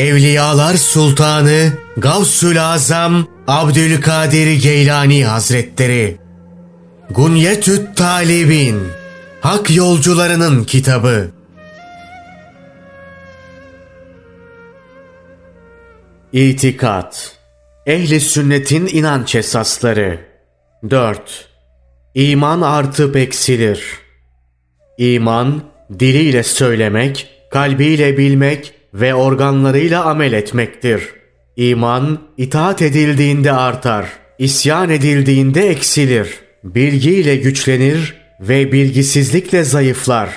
Evliyalar Sultanı Gavsül Azam Abdülkadir Geylani Hazretleri Gunyetüt Talibin Hak Yolcularının Kitabı İtikat Ehli Sünnet'in inanç esasları 4. İman artıp eksilir. İman, diliyle söylemek, kalbiyle bilmek ve organlarıyla amel etmektir. İman, itaat edildiğinde artar, isyan edildiğinde eksilir. Bilgiyle güçlenir ve bilgisizlikle zayıflar.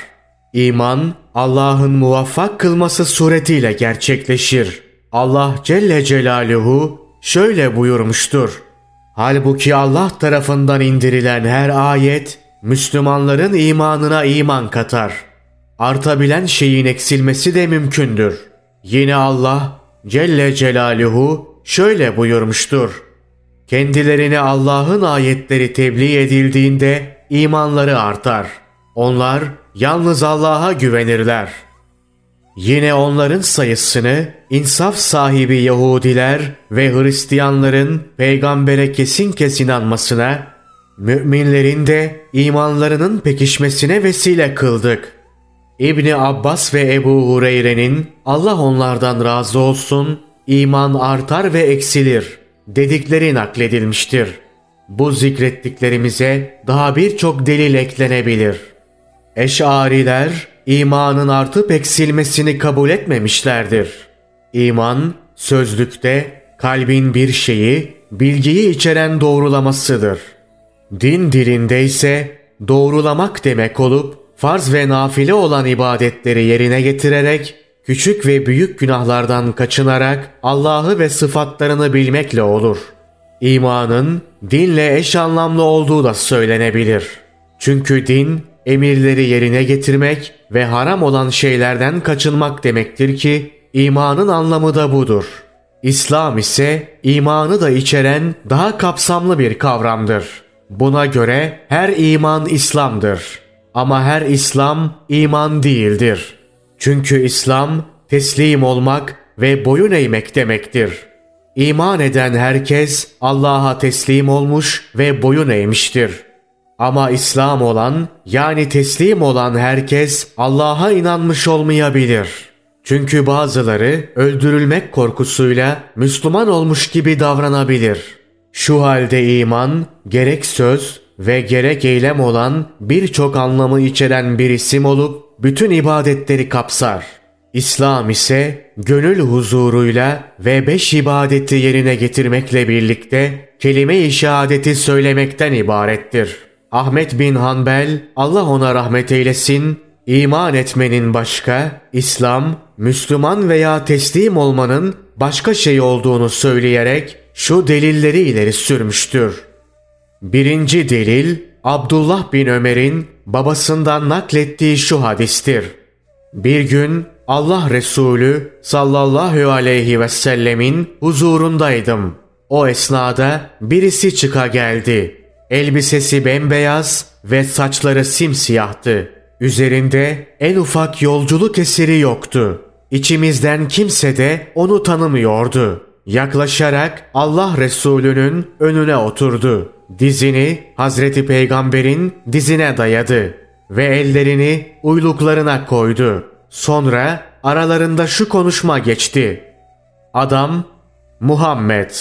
İman, Allah'ın muvaffak kılması suretiyle gerçekleşir. Allah Celle Celaluhu şöyle buyurmuştur. Halbuki Allah tarafından indirilen her ayet Müslümanların imanına iman katar. Artabilen şeyin eksilmesi de mümkündür. Yine Allah Celle Celaluhu şöyle buyurmuştur. Kendilerine Allah'ın ayetleri tebliğ edildiğinde imanları artar. Onlar yalnız Allah'a güvenirler.'' Yine onların sayısını insaf sahibi Yahudiler ve Hristiyanların peygambere kesin kesin inanmasına, müminlerin de imanlarının pekişmesine vesile kıldık. İbni Abbas ve Ebu Hureyre'nin Allah onlardan razı olsun, iman artar ve eksilir dedikleri nakledilmiştir. Bu zikrettiklerimize daha birçok delil eklenebilir. Eşariler imanın artıp eksilmesini kabul etmemişlerdir. İman, sözlükte kalbin bir şeyi, bilgiyi içeren doğrulamasıdır. Din dilinde ise doğrulamak demek olup, farz ve nafile olan ibadetleri yerine getirerek, küçük ve büyük günahlardan kaçınarak Allah'ı ve sıfatlarını bilmekle olur. İmanın dinle eş anlamlı olduğu da söylenebilir. Çünkü din emirleri yerine getirmek ve haram olan şeylerden kaçınmak demektir ki imanın anlamı da budur. İslam ise imanı da içeren daha kapsamlı bir kavramdır. Buna göre her iman İslam'dır. Ama her İslam iman değildir. Çünkü İslam teslim olmak ve boyun eğmek demektir. İman eden herkes Allah'a teslim olmuş ve boyun eğmiştir.'' Ama İslam olan yani teslim olan herkes Allah'a inanmış olmayabilir. Çünkü bazıları öldürülmek korkusuyla Müslüman olmuş gibi davranabilir. Şu halde iman gerek söz ve gerek eylem olan birçok anlamı içeren bir isim olup bütün ibadetleri kapsar. İslam ise gönül huzuruyla ve beş ibadeti yerine getirmekle birlikte kelime-i şehadeti söylemekten ibarettir.'' Ahmet bin Hanbel, Allah ona rahmet eylesin, iman etmenin başka, İslam, Müslüman veya teslim olmanın başka şey olduğunu söyleyerek şu delilleri ileri sürmüştür. Birinci delil, Abdullah bin Ömer'in babasından naklettiği şu hadistir. Bir gün Allah Resulü sallallahu aleyhi ve sellemin huzurundaydım. O esnada birisi çıka geldi. Elbisesi bembeyaz ve saçları simsiyahtı. Üzerinde en ufak yolculuk eseri yoktu. İçimizden kimse de onu tanımıyordu. Yaklaşarak Allah Resulü'nün önüne oturdu. Dizini Hazreti Peygamber'in dizine dayadı ve ellerini uyluklarına koydu. Sonra aralarında şu konuşma geçti. Adam, Muhammed,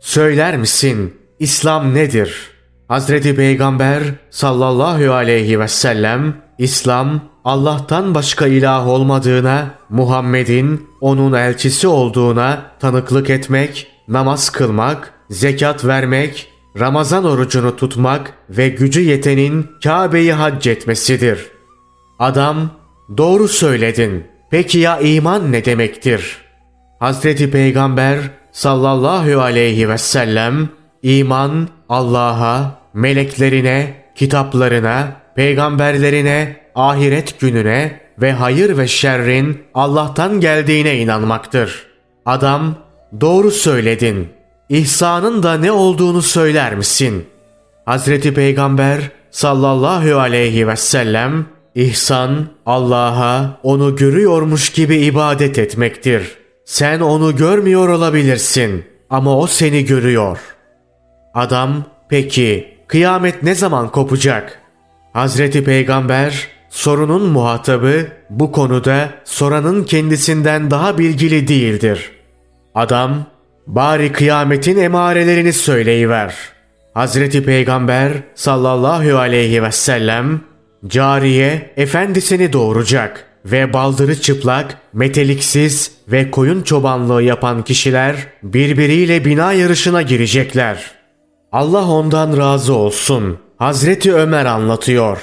söyler misin İslam nedir?'' Hazreti Peygamber sallallahu aleyhi ve sellem İslam Allah'tan başka ilah olmadığına, Muhammed'in onun elçisi olduğuna tanıklık etmek, namaz kılmak, zekat vermek, Ramazan orucunu tutmak ve gücü yetenin Kabe'yi hac etmesidir. Adam, doğru söyledin. Peki ya iman ne demektir? Hazreti Peygamber sallallahu aleyhi ve sellem, iman Allah'a, meleklerine, kitaplarına, peygamberlerine, ahiret gününe ve hayır ve şerrin Allah'tan geldiğine inanmaktır. Adam, doğru söyledin. İhsanın da ne olduğunu söyler misin? Hazreti Peygamber sallallahu aleyhi ve sellem, İhsan Allah'a onu görüyormuş gibi ibadet etmektir. Sen onu görmüyor olabilirsin ama o seni görüyor. Adam peki kıyamet ne zaman kopacak? Hazreti Peygamber sorunun muhatabı bu konuda soranın kendisinden daha bilgili değildir. Adam bari kıyametin emarelerini söyleyiver. Hazreti Peygamber sallallahu aleyhi ve sellem cariye efendisini doğuracak ve baldırı çıplak, meteliksiz ve koyun çobanlığı yapan kişiler birbiriyle bina yarışına girecekler. Allah ondan razı olsun. Hazreti Ömer anlatıyor.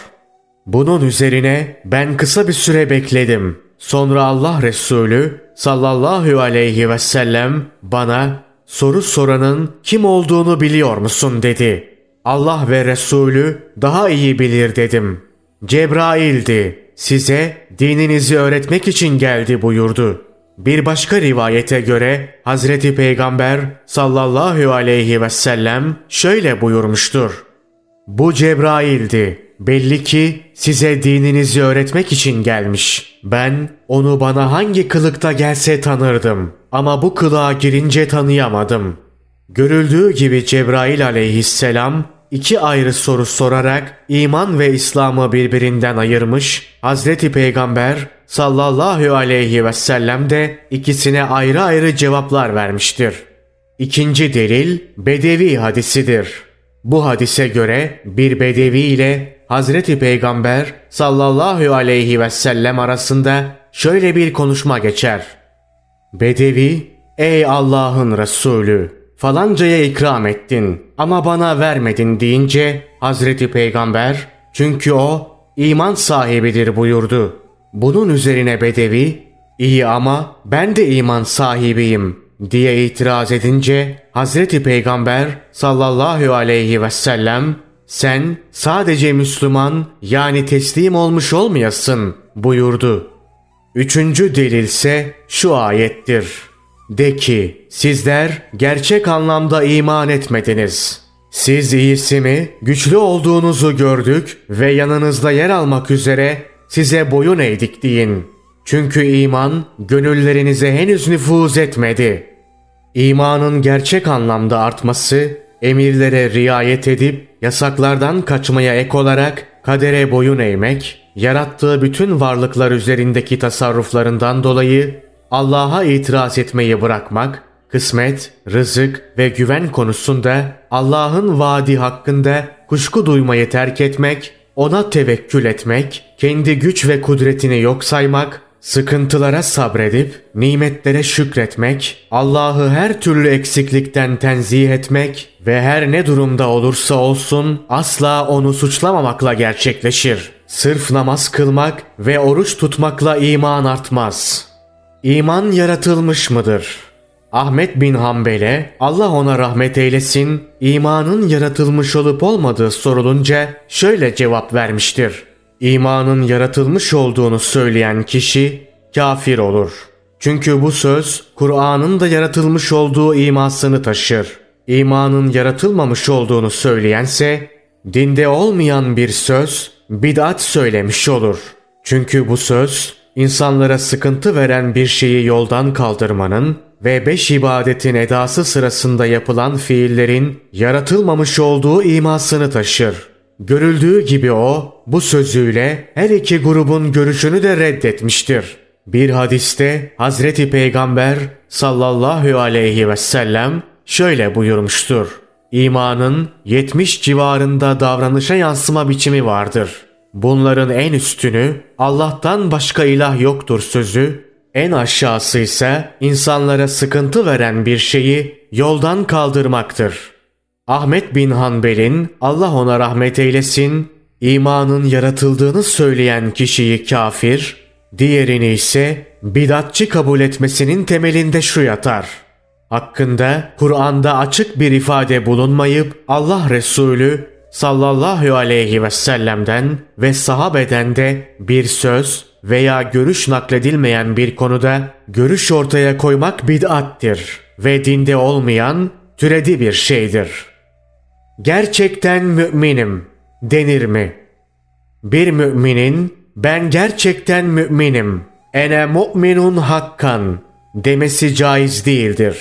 Bunun üzerine ben kısa bir süre bekledim. Sonra Allah Resulü sallallahu aleyhi ve sellem bana soru soranın kim olduğunu biliyor musun dedi. Allah ve Resulü daha iyi bilir dedim. Cebrail'di. Size dininizi öğretmek için geldi buyurdu. Bir başka rivayete göre Hazreti Peygamber sallallahu aleyhi ve sellem şöyle buyurmuştur. Bu Cebrail'di. Belli ki size dininizi öğretmek için gelmiş. Ben onu bana hangi kılıkta gelse tanırdım. Ama bu kılığa girince tanıyamadım. Görüldüğü gibi Cebrail aleyhisselam iki ayrı soru sorarak iman ve İslam'ı birbirinden ayırmış, Hazreti Peygamber sallallahu aleyhi ve sellem de ikisine ayrı ayrı cevaplar vermiştir. İkinci delil Bedevi hadisidir. Bu hadise göre bir Bedevi ile Hazreti Peygamber sallallahu aleyhi ve sellem arasında şöyle bir konuşma geçer. Bedevi, ey Allah'ın Resulü, falancaya ikram ettin ama bana vermedin deyince Hazreti Peygamber, çünkü o iman sahibidir buyurdu. Bunun üzerine Bedevi, iyi ama ben de iman sahibiyim diye itiraz edince Hazreti Peygamber sallallahu aleyhi ve sellem sen sadece Müslüman yani teslim olmuş olmayasın buyurdu. Üçüncü delilse şu ayettir. De ki sizler gerçek anlamda iman etmediniz. Siz iyisi mi güçlü olduğunuzu gördük ve yanınızda yer almak üzere size boyun eğdik deyin. Çünkü iman gönüllerinize henüz nüfuz etmedi. İmanın gerçek anlamda artması emirlere riayet edip yasaklardan kaçmaya ek olarak kadere boyun eğmek, yarattığı bütün varlıklar üzerindeki tasarruflarından dolayı Allah'a itiraz etmeyi bırakmak, kısmet, rızık ve güven konusunda Allah'ın vaadi hakkında kuşku duymayı terk etmek, ona tevekkül etmek, kendi güç ve kudretini yok saymak, Sıkıntılara sabredip nimetlere şükretmek, Allah'ı her türlü eksiklikten tenzih etmek ve her ne durumda olursa olsun asla onu suçlamamakla gerçekleşir. Sırf namaz kılmak ve oruç tutmakla iman artmaz. İman yaratılmış mıdır? Ahmet bin Hanbel'e Allah ona rahmet eylesin imanın yaratılmış olup olmadığı sorulunca şöyle cevap vermiştir. İmanın yaratılmış olduğunu söyleyen kişi kafir olur. Çünkü bu söz Kur'an'ın da yaratılmış olduğu imasını taşır. İmanın yaratılmamış olduğunu söyleyense dinde olmayan bir söz bid'at söylemiş olur. Çünkü bu söz insanlara sıkıntı veren bir şeyi yoldan kaldırmanın ve beş ibadetin edası sırasında yapılan fiillerin yaratılmamış olduğu imasını taşır. Görüldüğü gibi o bu sözüyle her iki grubun görüşünü de reddetmiştir. Bir hadiste Hazreti Peygamber sallallahu aleyhi ve sellem şöyle buyurmuştur. İmanın 70 civarında davranışa yansıma biçimi vardır. Bunların en üstünü Allah'tan başka ilah yoktur sözü, en aşağısı ise insanlara sıkıntı veren bir şeyi yoldan kaldırmaktır.'' Ahmet bin Hanbel'in Allah ona rahmet eylesin imanın yaratıldığını söyleyen kişiyi kafir, diğerini ise bidatçı kabul etmesinin temelinde şu yatar. Hakkında Kur'an'da açık bir ifade bulunmayıp Allah Resulü sallallahu aleyhi ve sellem'den ve sahabeden de bir söz veya görüş nakledilmeyen bir konuda görüş ortaya koymak bid'attir ve dinde olmayan türedi bir şeydir.'' Gerçekten müminim denir mi? Bir müminin ben gerçekten müminim, ene mu'minun hakkan demesi caiz değildir.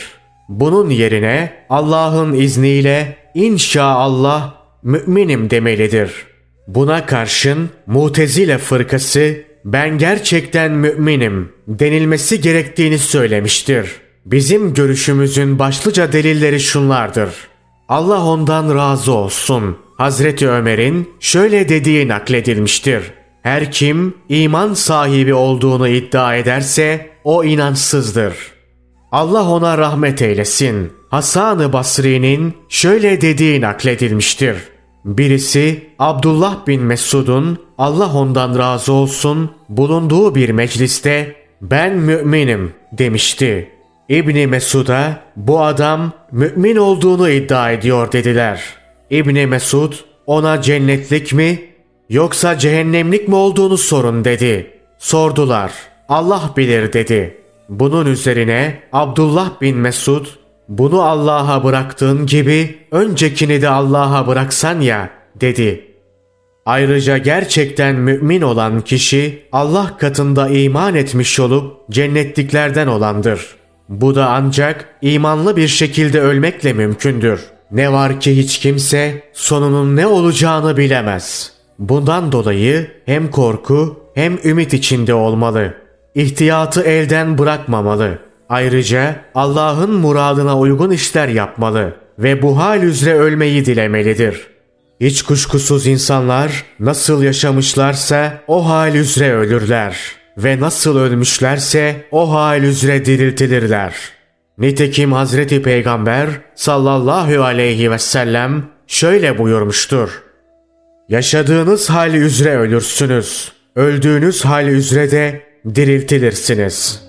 Bunun yerine Allah'ın izniyle inşaallah müminim demelidir. Buna karşın Mutezile fırkası ben gerçekten müminim denilmesi gerektiğini söylemiştir. Bizim görüşümüzün başlıca delilleri şunlardır. Allah ondan razı olsun. Hazreti Ömer'in şöyle dediği nakledilmiştir. Her kim iman sahibi olduğunu iddia ederse o inançsızdır. Allah ona rahmet eylesin. Hasan-ı Basri'nin şöyle dediği nakledilmiştir. Birisi Abdullah bin Mesud'un Allah ondan razı olsun bulunduğu bir mecliste ben müminim demişti. İbni Mesud'a bu adam mümin olduğunu iddia ediyor dediler. İbni Mesud ona cennetlik mi yoksa cehennemlik mi olduğunu sorun dedi. Sordular. Allah bilir dedi. Bunun üzerine Abdullah bin Mesud bunu Allah'a bıraktığın gibi öncekini de Allah'a bıraksan ya dedi. Ayrıca gerçekten mümin olan kişi Allah katında iman etmiş olup cennetliklerden olandır. Bu da ancak imanlı bir şekilde ölmekle mümkündür. Ne var ki hiç kimse sonunun ne olacağını bilemez. Bundan dolayı hem korku hem ümit içinde olmalı. İhtiyatı elden bırakmamalı. Ayrıca Allah'ın muradına uygun işler yapmalı ve bu hal üzere ölmeyi dilemelidir. Hiç kuşkusuz insanlar nasıl yaşamışlarsa o hal üzere ölürler ve nasıl ölmüşlerse o hal üzere diriltilirler. Nitekim Hazreti Peygamber sallallahu aleyhi ve sellem şöyle buyurmuştur. Yaşadığınız hal üzere ölürsünüz. Öldüğünüz hal üzere de diriltilirsiniz.''